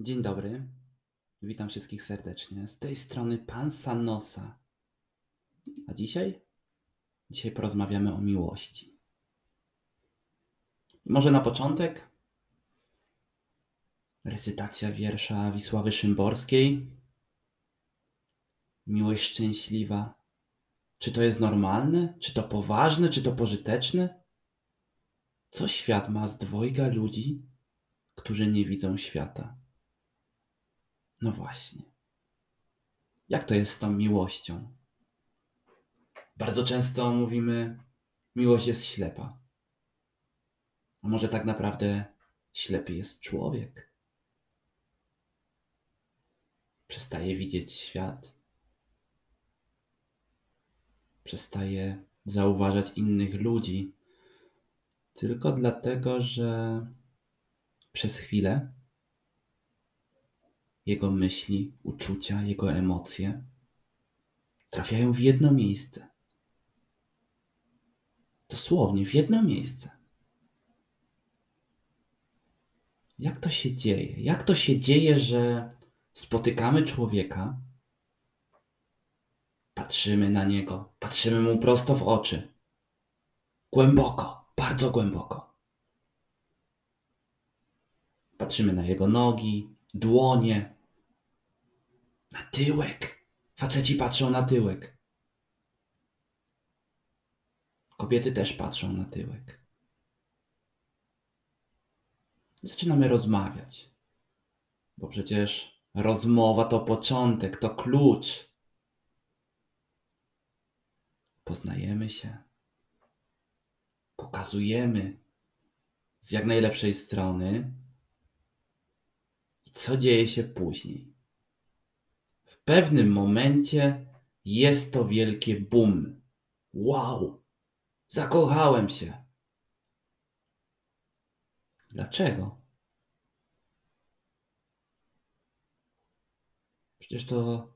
Dzień dobry. Witam wszystkich serdecznie. Z tej strony pan Sanosa. A dzisiaj? Dzisiaj porozmawiamy o miłości. Może na początek recytacja wiersza Wisławy Szymborskiej. Miłość szczęśliwa. Czy to jest normalne? Czy to poważne? Czy to pożyteczne? Co świat ma z dwojga ludzi, którzy nie widzą świata? No właśnie. Jak to jest z tą miłością? Bardzo często mówimy, miłość jest ślepa. A może tak naprawdę ślepy jest człowiek? Przestaje widzieć świat. Przestaje zauważać innych ludzi. Tylko dlatego, że przez chwilę jego myśli, uczucia, jego emocje trafiają w jedno miejsce. Dosłownie w jedno miejsce. Jak to się dzieje? Jak to się dzieje, że spotykamy człowieka, patrzymy na niego, patrzymy mu prosto w oczy, głęboko, bardzo głęboko. Patrzymy na jego nogi, dłonie, na tyłek. Faceci patrzą na tyłek. Kobiety też patrzą na tyłek. Zaczynamy rozmawiać, bo przecież rozmowa to początek, to klucz. Poznajemy się, pokazujemy z jak najlepszej strony. Co dzieje się później? W pewnym momencie jest to wielkie boom. Wow! Zakochałem się. Dlaczego? Przecież to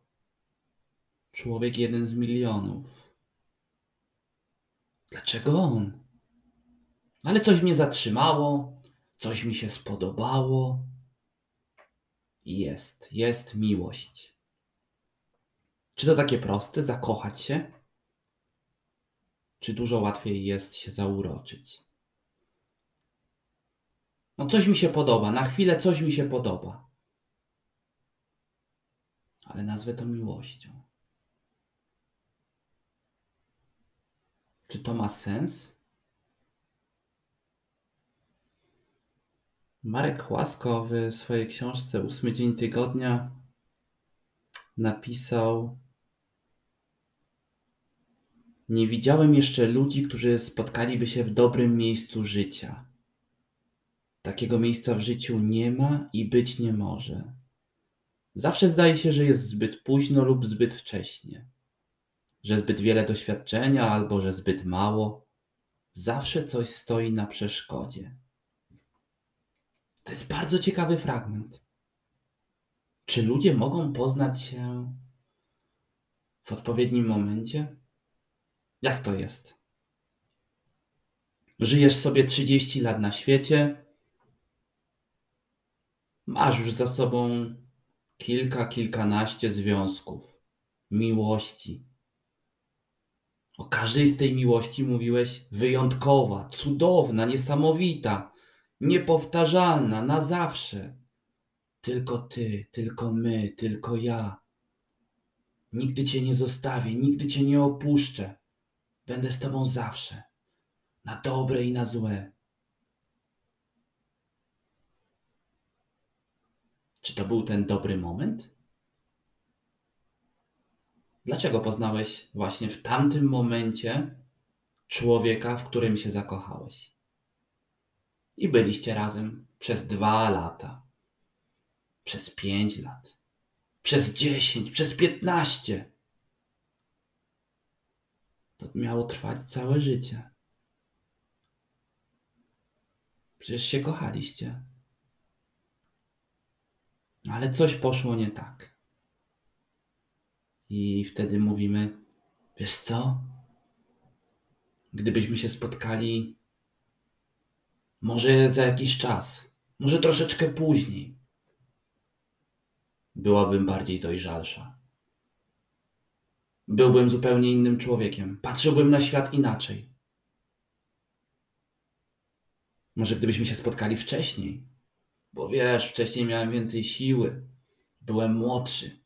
człowiek jeden z milionów. Dlaczego on? Ale coś mnie zatrzymało, coś mi się spodobało. Jest, jest miłość. Czy to takie proste, zakochać się? Czy dużo łatwiej jest się zauroczyć? No coś mi się podoba, na chwilę coś mi się podoba. Ale nazwę to miłością. Czy to ma sens? Marek Chłasko w swojej książce Ósmy Dzień Tygodnia napisał Nie widziałem jeszcze ludzi, którzy spotkaliby się w dobrym miejscu życia. Takiego miejsca w życiu nie ma i być nie może. Zawsze zdaje się, że jest zbyt późno lub zbyt wcześnie, że zbyt wiele doświadczenia albo że zbyt mało. Zawsze coś stoi na przeszkodzie. To jest bardzo ciekawy fragment. Czy ludzie mogą poznać się w odpowiednim momencie? Jak to jest? Żyjesz sobie 30 lat na świecie, masz już za sobą kilka, kilkanaście związków, miłości. O każdej z tej miłości mówiłeś wyjątkowa, cudowna, niesamowita, niepowtarzalna, na zawsze. Tylko ty, tylko my, tylko ja. Nigdy cię nie zostawię, nigdy cię nie opuszczę. Będę z tobą zawsze, na dobre i na złe. Czy to był ten dobry moment? Dlaczego poznałeś właśnie w tamtym momencie człowieka, w którym się zakochałeś? I byliście razem przez dwa lata, przez pięć lat, przez dziesięć, przez piętnaście. To miało trwać całe życie. Przecież się kochaliście. Ale coś poszło nie tak. I wtedy mówimy: Wiesz co? Gdybyśmy się spotkali może za jakiś czas, może troszeczkę później, byłabym bardziej dojrzalsza. Byłbym zupełnie innym człowiekiem. Patrzyłbym na świat inaczej. Może gdybyśmy się spotkali wcześniej, bo wiesz, wcześniej miałem więcej siły, byłem młodszy.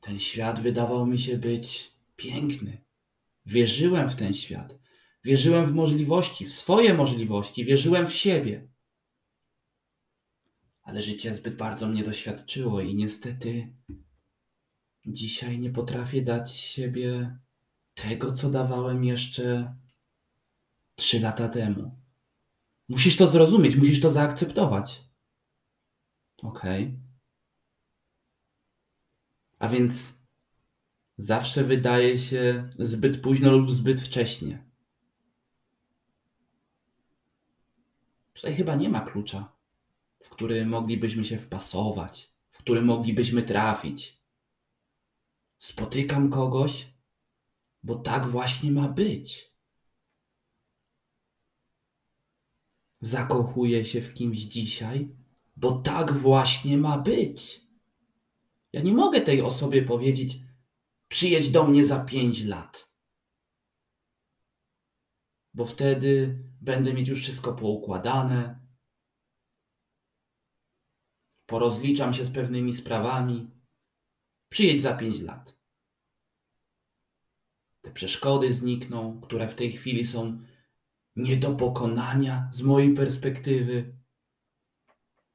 Ten świat wydawał mi się być piękny. Wierzyłem w ten świat. Wierzyłem w możliwości, w swoje możliwości, wierzyłem w siebie. Ale życie zbyt bardzo mnie doświadczyło i niestety dzisiaj nie potrafię dać siebie tego, co dawałem jeszcze trzy lata temu. Musisz to zrozumieć, musisz to zaakceptować. Okej. Okay. A więc zawsze wydaje się zbyt późno lub zbyt wcześnie. Tutaj chyba nie ma klucza, w który moglibyśmy się wpasować, w który moglibyśmy trafić. Spotykam kogoś, bo tak właśnie ma być. Zakochuję się w kimś dzisiaj, bo tak właśnie ma być. Ja nie mogę tej osobie powiedzieć, przyjedź do mnie za pięć lat. Bo wtedy będę mieć już wszystko poukładane, porozliczam się z pewnymi sprawami. Przyjedź za pięć lat. Te przeszkody znikną, które w tej chwili są nie do pokonania z mojej perspektywy.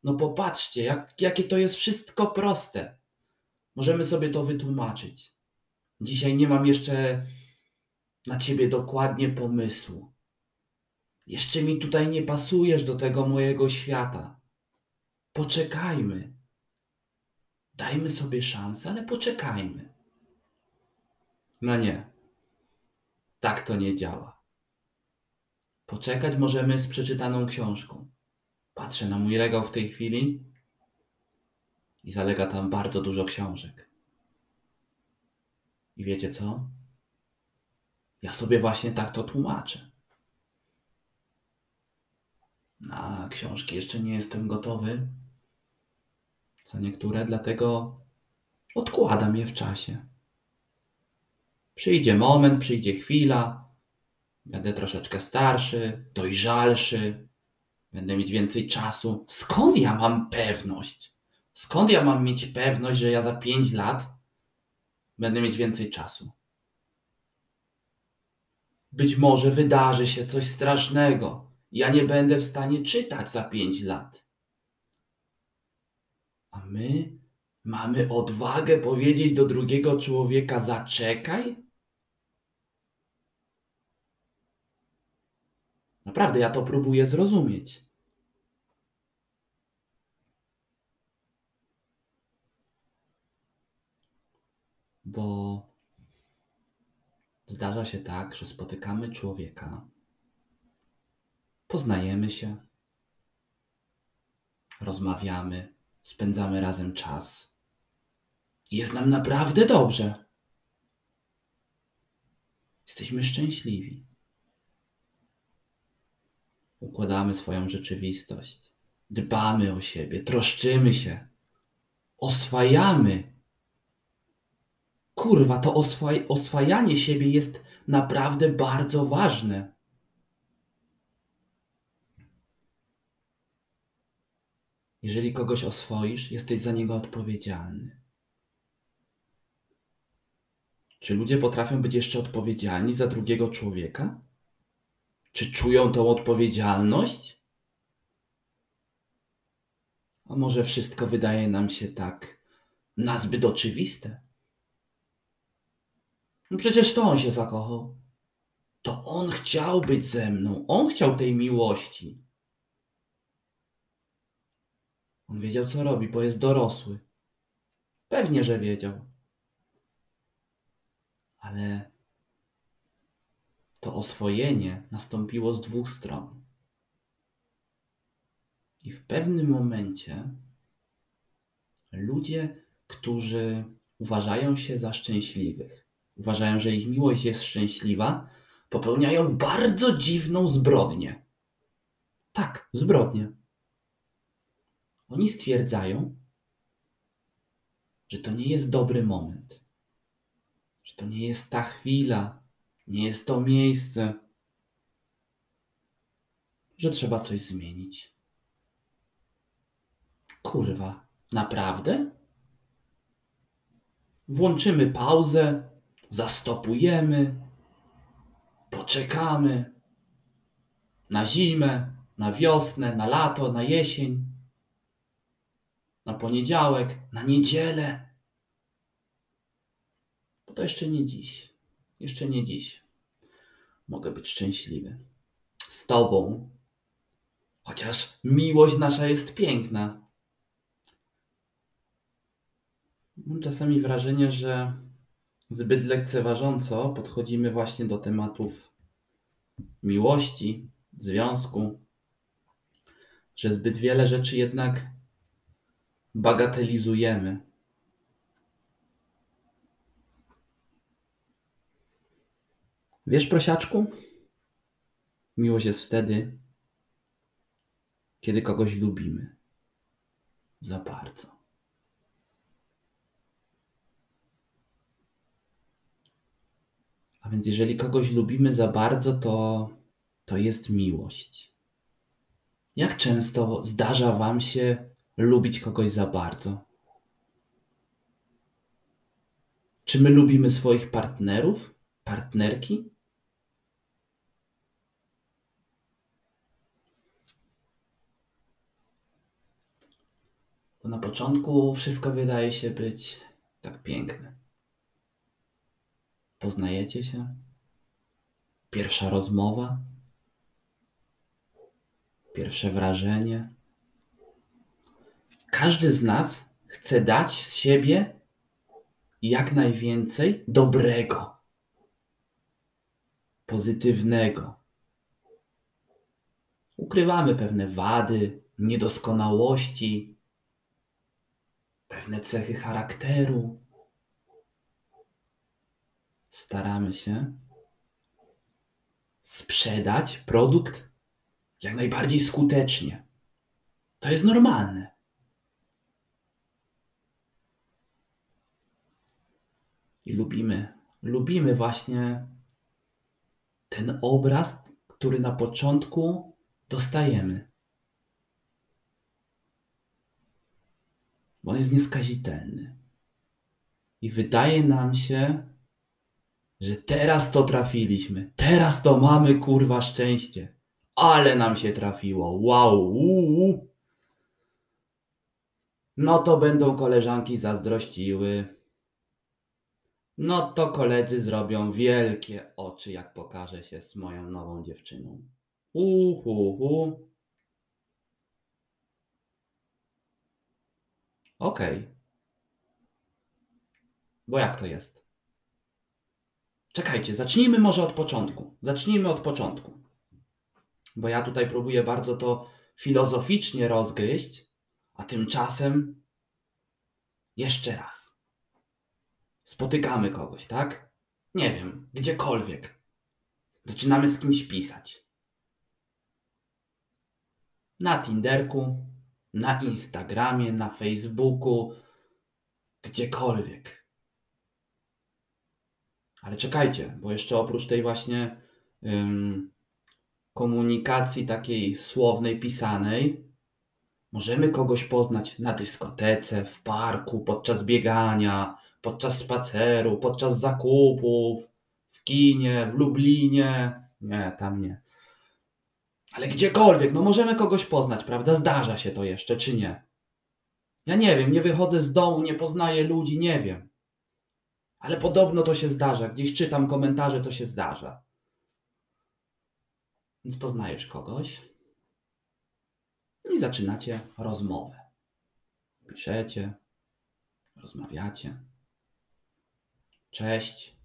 No popatrzcie, jak, jakie to jest wszystko proste. Możemy sobie to wytłumaczyć. Dzisiaj nie mam jeszcze na ciebie dokładnie pomysłu. Jeszcze mi tutaj nie pasujesz do tego mojego świata. Poczekajmy. Dajmy sobie szansę, ale poczekajmy. No nie. Tak to nie działa. Poczekać możemy z przeczytaną książką. Patrzę na mój regał w tej chwili i zalega tam bardzo dużo książek. I wiecie co? Ja sobie właśnie tak to tłumaczę. Na książki jeszcze nie jestem gotowy. Co niektóre, dlatego odkładam je w czasie. Przyjdzie moment, przyjdzie chwila, będę troszeczkę starszy, dojrzalszy, będę mieć więcej czasu. Skąd ja mam pewność? Skąd ja mam mieć pewność, że ja za 5 lat będę mieć więcej czasu? Być może wydarzy się coś strasznego. Ja nie będę w stanie czytać za 5 lat. A my mamy odwagę powiedzieć do drugiego człowieka: zaczekaj? Naprawdę, ja to próbuję zrozumieć. Bo zdarza się tak, że spotykamy człowieka, poznajemy się, rozmawiamy, spędzamy razem czas. Jest nam naprawdę dobrze. Jesteśmy szczęśliwi. Układamy swoją rzeczywistość, dbamy o siebie, troszczymy się, oswajamy kurwa, to oswaj, oswajanie siebie jest naprawdę bardzo ważne. Jeżeli kogoś oswoisz, jesteś za niego odpowiedzialny. Czy ludzie potrafią być jeszcze odpowiedzialni za drugiego człowieka? Czy czują tą odpowiedzialność? A może wszystko wydaje nam się tak nazbyt oczywiste? No przecież to on się zakochał. To on chciał być ze mną. On chciał tej miłości. On wiedział, co robi, bo jest dorosły. Pewnie, że wiedział. Ale to oswojenie nastąpiło z dwóch stron. I w pewnym momencie ludzie, którzy uważają się za szczęśliwych, uważają, że ich miłość jest szczęśliwa, popełniają bardzo dziwną zbrodnię. Tak, zbrodnię. Oni stwierdzają, że to nie jest dobry moment, że to nie jest ta chwila, nie jest to miejsce, że trzeba coś zmienić. Kurwa, naprawdę? Włączymy pauzę, zastopujemy, poczekamy na zimę, na wiosnę, na lato, na jesień, na poniedziałek, na niedzielę. Bo to jeszcze nie dziś. Jeszcze nie dziś. Mogę być szczęśliwy. Z Tobą. Chociaż miłość nasza jest piękna. Mam czasami wrażenie, że zbyt lekceważąco podchodzimy właśnie do tematów miłości, związku, że zbyt wiele rzeczy jednak bagatelizujemy. Wiesz, prosiaczku? Miłość jest wtedy, kiedy kogoś lubimy za bardzo. A więc jeżeli kogoś lubimy za bardzo, to, to jest miłość. Jak często zdarza Wam się lubić kogoś za bardzo? Czy my lubimy swoich partnerów, partnerki? Bo na początku wszystko wydaje się być tak piękne. Poznajecie się? Pierwsza rozmowa? Pierwsze wrażenie? Każdy z nas chce dać z siebie jak najwięcej dobrego, pozytywnego. Ukrywamy pewne wady, niedoskonałości, pewne cechy charakteru. Staramy się sprzedać produkt jak najbardziej skutecznie. To jest normalne. I lubimy, lubimy właśnie ten obraz, który na początku dostajemy. Bo on jest nieskazitelny. I wydaje nam się, że teraz to trafiliśmy. Teraz to mamy kurwa szczęście. Ale nam się trafiło. Wow. Uu. No to będą koleżanki zazdrościły. No to koledzy zrobią wielkie oczy, jak pokaże się z moją nową dziewczyną. Uhu. Okej. Okay. Bo jak to jest? Czekajcie, zacznijmy może od początku. Zacznijmy od początku. Bo ja tutaj próbuję bardzo to filozoficznie rozgryźć, a tymczasem jeszcze raz. Spotykamy kogoś, tak? Nie wiem, gdziekolwiek. Zaczynamy z kimś pisać. Na Tinderku, na Instagramie, na Facebooku, gdziekolwiek. Ale czekajcie, bo jeszcze oprócz tej właśnie ym, komunikacji takiej słownej, pisanej, możemy kogoś poznać na dyskotece, w parku, podczas biegania, podczas spaceru, podczas zakupów, w kinie, w Lublinie. Nie, tam nie. Ale gdziekolwiek, no możemy kogoś poznać, prawda? Zdarza się to jeszcze, czy nie? Ja nie wiem, nie wychodzę z domu, nie poznaję ludzi, nie wiem. Ale podobno to się zdarza. Gdzieś czytam komentarze, to się zdarza. Więc poznajesz kogoś i zaczynacie rozmowę. Piszecie, rozmawiacie. Cześć,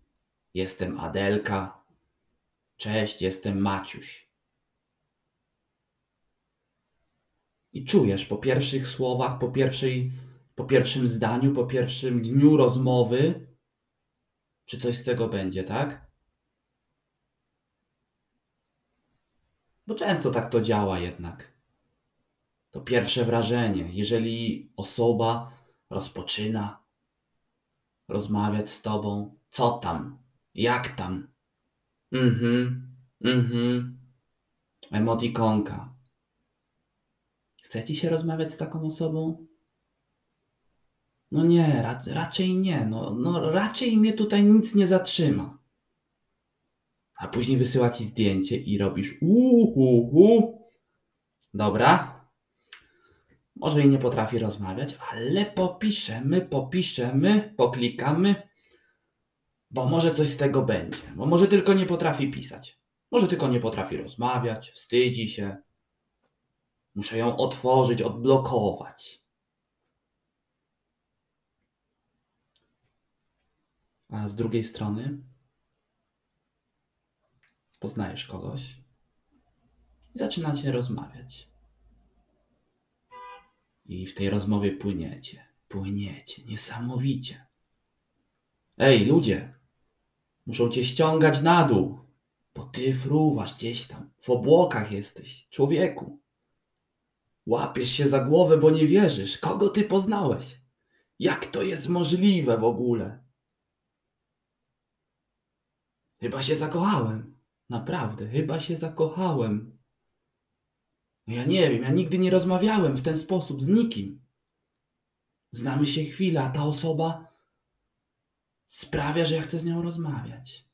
jestem Adelka. Cześć, jestem Maciuś. I czujesz po pierwszych słowach, po, pierwszej, po pierwszym zdaniu, po pierwszym dniu rozmowy, czy coś z tego będzie, tak? Bo często tak to działa jednak. To pierwsze wrażenie, jeżeli osoba rozpoczyna rozmawiać z tobą. Co tam? Jak tam? Mhm, mhm. Emotikonka. Chce ci się rozmawiać z taką osobą? No nie, ra raczej nie. No, no raczej mnie tutaj nic nie zatrzyma. A później wysyła ci zdjęcie i robisz uhu. Dobra. Może i nie potrafi rozmawiać, ale popiszemy, popiszemy, poklikamy, bo może coś z tego będzie. Bo może tylko nie potrafi pisać. Może tylko nie potrafi rozmawiać, wstydzi się. Muszę ją otworzyć, odblokować. A z drugiej strony poznajesz kogoś i zaczynacie rozmawiać. I w tej rozmowie płyniecie, płyniecie, niesamowicie. Ej, ludzie, muszą cię ściągać na dół, bo ty fruwasz gdzieś tam, w obłokach jesteś, człowieku. Łapiesz się za głowę, bo nie wierzysz. Kogo ty poznałeś? Jak to jest możliwe w ogóle? Chyba się zakochałem. Naprawdę, chyba się zakochałem. No ja nie wiem, ja nigdy nie rozmawiałem w ten sposób z nikim. Znamy się chwilę, a ta osoba sprawia, że ja chcę z nią rozmawiać.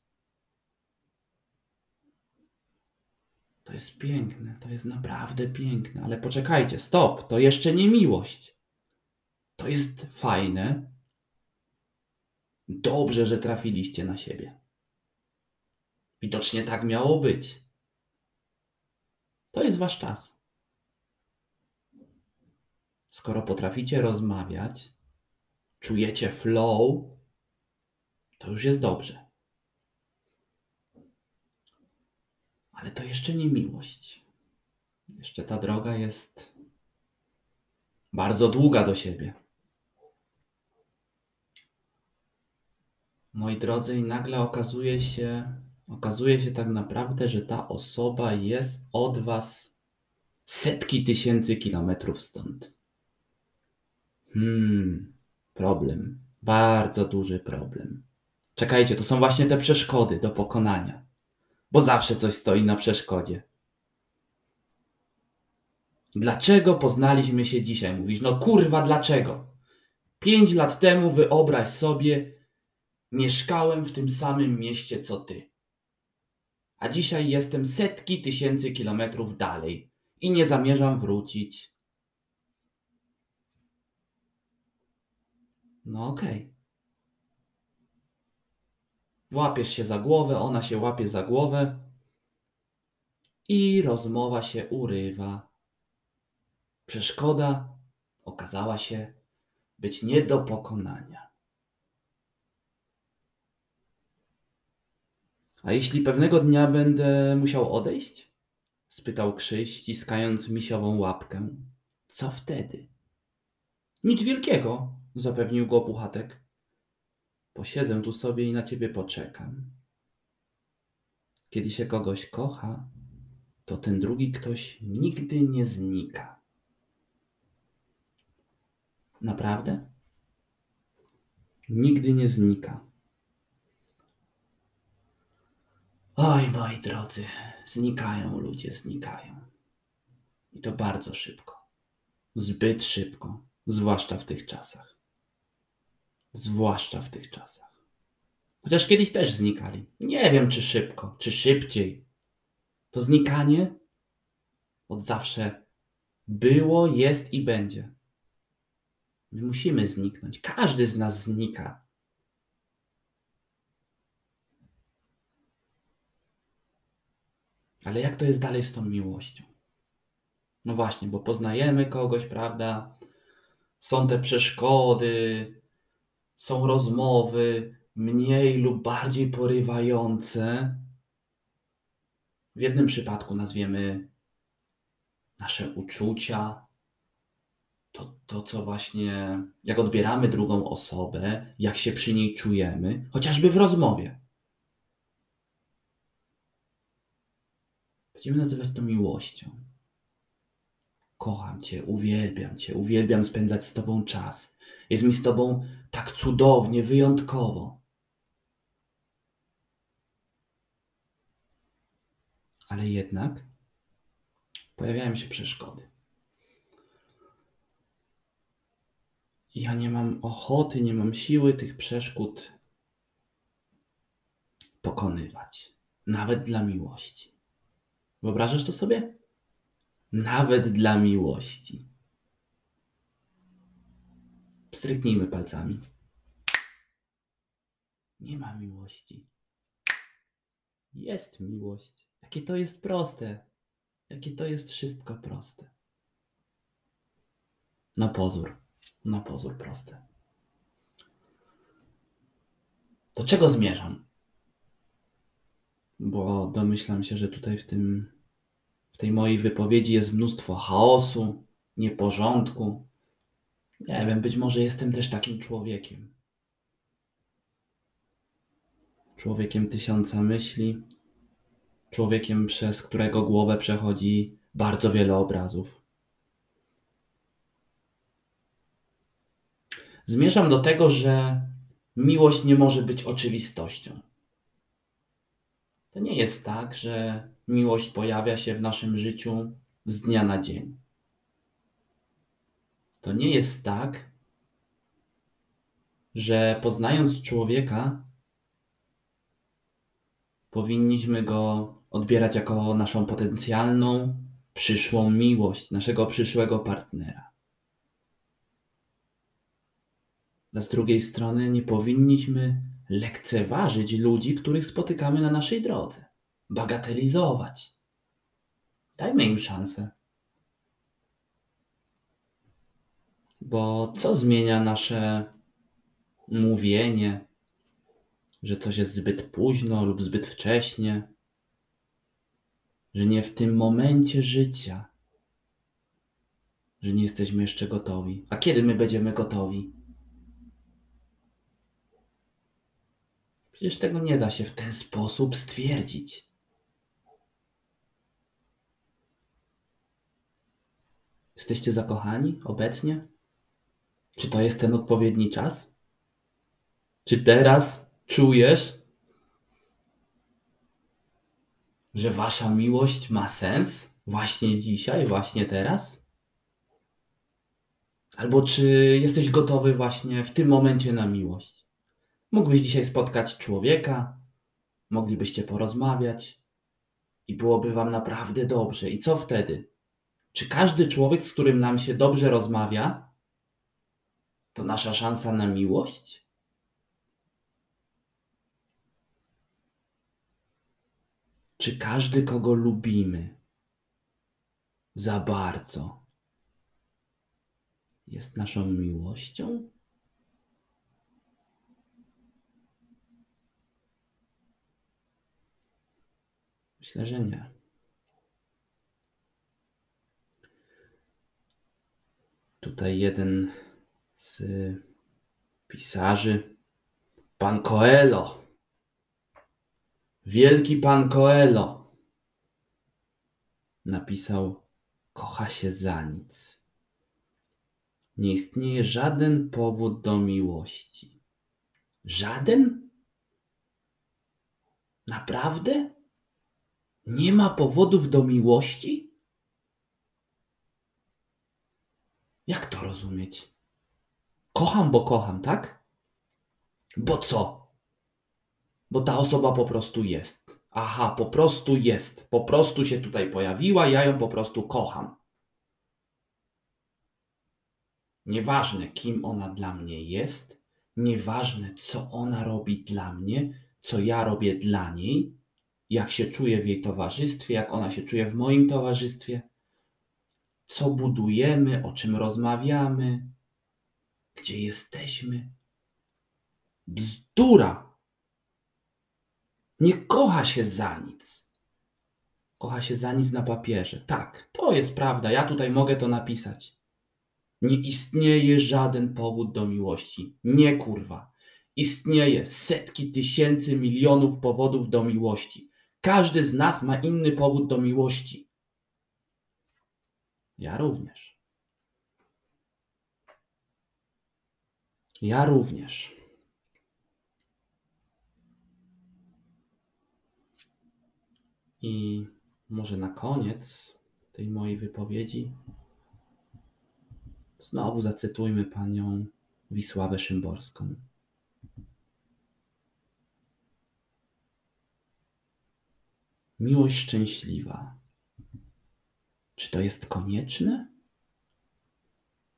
To jest piękne, to jest naprawdę piękne, ale poczekajcie, stop, to jeszcze nie miłość. To jest fajne. Dobrze, że trafiliście na siebie. Widocznie tak miało być. To jest wasz czas. Skoro potraficie rozmawiać, czujecie flow, to już jest dobrze. Ale to jeszcze nie miłość. Jeszcze ta droga jest bardzo długa do siebie. Moi drodzy, i nagle okazuje się, okazuje się tak naprawdę, że ta osoba jest od Was setki tysięcy kilometrów stąd. Hmm, problem. Bardzo duży problem. Czekajcie, to są właśnie te przeszkody do pokonania. Bo zawsze coś stoi na przeszkodzie. Dlaczego poznaliśmy się dzisiaj? Mówisz, no kurwa, dlaczego? Pięć lat temu wyobraź sobie, mieszkałem w tym samym mieście co ty. A dzisiaj jestem setki tysięcy kilometrów dalej i nie zamierzam wrócić. No okej. Okay. Łapiesz się za głowę, ona się łapie za głowę i rozmowa się urywa. Przeszkoda okazała się być nie do pokonania. A jeśli pewnego dnia będę musiał odejść? spytał Krzyś, ściskając misiową łapkę. Co wtedy? Nic wielkiego, zapewnił go Puchatek. Posiedzę tu sobie i na ciebie poczekam. Kiedy się kogoś kocha, to ten drugi ktoś nigdy nie znika. Naprawdę? Nigdy nie znika. Oj, moi drodzy, znikają ludzie, znikają. I to bardzo szybko. Zbyt szybko, zwłaszcza w tych czasach. Zwłaszcza w tych czasach. Chociaż kiedyś też znikali. Nie wiem, czy szybko, czy szybciej. To znikanie od zawsze było, jest i będzie. My musimy zniknąć. Każdy z nas znika. Ale jak to jest dalej z tą miłością? No właśnie, bo poznajemy kogoś, prawda? Są te przeszkody, są rozmowy mniej lub bardziej porywające. W jednym przypadku nazwiemy nasze uczucia, to, to co właśnie, jak odbieramy drugą osobę, jak się przy niej czujemy, chociażby w rozmowie. Będziemy nazywać to miłością. Kocham Cię, uwielbiam Cię, uwielbiam spędzać z Tobą czas. Jest mi z Tobą tak cudownie, wyjątkowo. Ale jednak pojawiają się przeszkody. Ja nie mam ochoty, nie mam siły tych przeszkód pokonywać. Nawet dla miłości. Wyobrażasz to sobie? Nawet dla miłości. Stryknijmy palcami. Nie ma miłości. Jest miłość. Jakie to jest proste. Jakie to jest wszystko proste. Na pozór. Na pozór proste. Do czego zmierzam? Bo domyślam się, że tutaj w tym w tej mojej wypowiedzi jest mnóstwo chaosu, nieporządku. Nie wiem, być może jestem też takim człowiekiem. Człowiekiem tysiąca myśli, człowiekiem, przez którego głowę przechodzi bardzo wiele obrazów. Zmierzam do tego, że miłość nie może być oczywistością. To nie jest tak, że miłość pojawia się w naszym życiu z dnia na dzień. To nie jest tak, że poznając człowieka, powinniśmy go odbierać jako naszą potencjalną, przyszłą miłość, naszego przyszłego partnera. A z drugiej strony nie powinniśmy lekceważyć ludzi, których spotykamy na naszej drodze, bagatelizować. Dajmy im szansę. Bo co zmienia nasze mówienie, że coś jest zbyt późno lub zbyt wcześnie, że nie w tym momencie życia, że nie jesteśmy jeszcze gotowi. A kiedy my będziemy gotowi? Przecież tego nie da się w ten sposób stwierdzić. Jesteście zakochani obecnie? Czy to jest ten odpowiedni czas? Czy teraz czujesz, że wasza miłość ma sens właśnie dzisiaj, właśnie teraz? Albo czy jesteś gotowy właśnie w tym momencie na miłość? Mógłbyś dzisiaj spotkać człowieka, moglibyście porozmawiać i byłoby wam naprawdę dobrze. I co wtedy? Czy każdy człowiek, z którym nam się dobrze rozmawia, to nasza szansa na miłość? Czy każdy, kogo lubimy za bardzo, jest naszą miłością? Myślę, że nie. Tutaj jeden z pisarzy, pan Coelho, wielki pan Coelho, napisał: Kocha się za nic. Nie istnieje żaden powód do miłości. Żaden? Naprawdę? Nie ma powodów do miłości? Jak to rozumieć? Kocham, bo kocham, tak? Bo co? Bo ta osoba po prostu jest. Aha, po prostu jest. Po prostu się tutaj pojawiła, ja ją po prostu kocham. Nieważne, kim ona dla mnie jest, nieważne, co ona robi dla mnie, co ja robię dla niej, jak się czuję w jej towarzystwie, jak ona się czuje w moim towarzystwie, co budujemy, o czym rozmawiamy, gdzie jesteśmy. Bzdura! Nie kocha się za nic. Kocha się za nic na papierze. Tak, to jest prawda. Ja tutaj mogę to napisać. Nie istnieje żaden powód do miłości. Nie kurwa. Istnieje setki tysięcy milionów powodów do miłości. Każdy z nas ma inny powód do miłości. Ja również. Ja również. I może na koniec tej mojej wypowiedzi znowu zacytujmy panią Wisławę Szymborską. Miłość szczęśliwa. Czy to jest konieczne?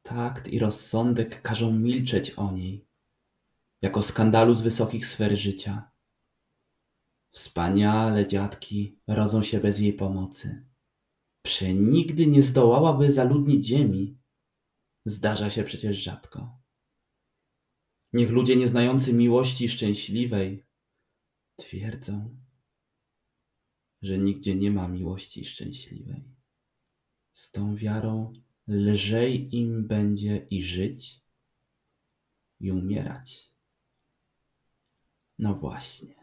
Takt i rozsądek każą milczeć o niej, jako skandalu z wysokich sfer życia. Wspaniale dziadki rodzą się bez jej pomocy. Przenigdy nie zdołałaby zaludnić ziemi. Zdarza się przecież rzadko. Niech ludzie nieznający miłości szczęśliwej twierdzą, że nigdzie nie ma miłości szczęśliwej. Z tą wiarą lżej im będzie i żyć, i umierać. No właśnie,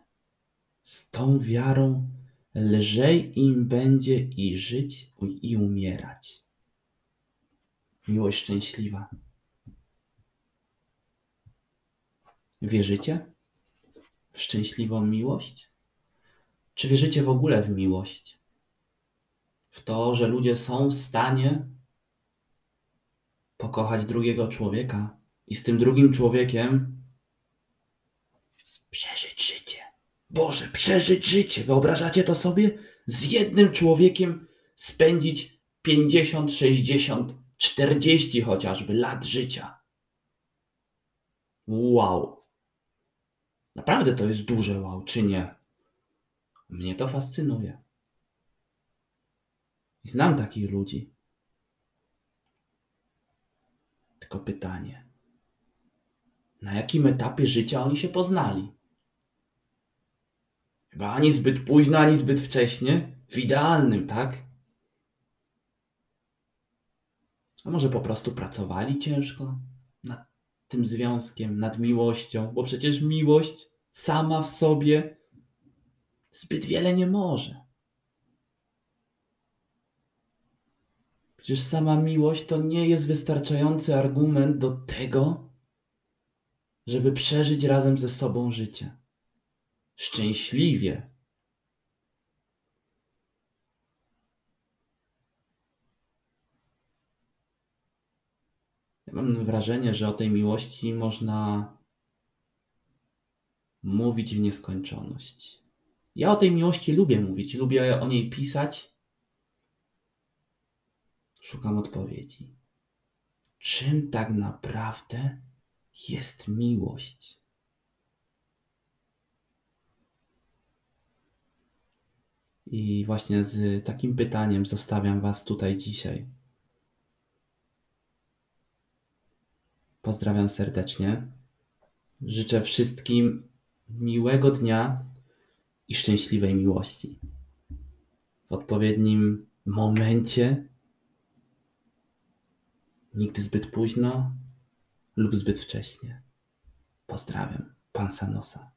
z tą wiarą lżej im będzie i żyć, i umierać. Miłość szczęśliwa. Wierzycie w szczęśliwą miłość? Czy wierzycie w ogóle w miłość? W to, że ludzie są w stanie pokochać drugiego człowieka i z tym drugim człowiekiem przeżyć życie. Boże, przeżyć życie. Wyobrażacie to sobie? Z jednym człowiekiem spędzić 50, 60, 40 chociażby lat życia. Wow. Naprawdę to jest duże wow, czy nie? Mnie to fascynuje. Znam takich ludzi. Tylko pytanie: na jakim etapie życia oni się poznali? Chyba ani zbyt późno, ani zbyt wcześnie. W idealnym, tak? A może po prostu pracowali ciężko nad tym związkiem, nad miłością, bo przecież miłość sama w sobie zbyt wiele nie może. Przecież sama miłość to nie jest wystarczający argument do tego, żeby przeżyć razem ze sobą życie. Szczęśliwie. Ja mam wrażenie, że o tej miłości można mówić w nieskończoność. Ja o tej miłości lubię mówić, lubię o niej pisać. Szukam odpowiedzi. Czym tak naprawdę jest miłość? I właśnie z takim pytaniem zostawiam Was tutaj dzisiaj. Pozdrawiam serdecznie. Życzę wszystkim miłego dnia i szczęśliwej miłości. W odpowiednim momencie, nigdy zbyt późno lub zbyt wcześnie. Pozdrawiam, pan Sanosa.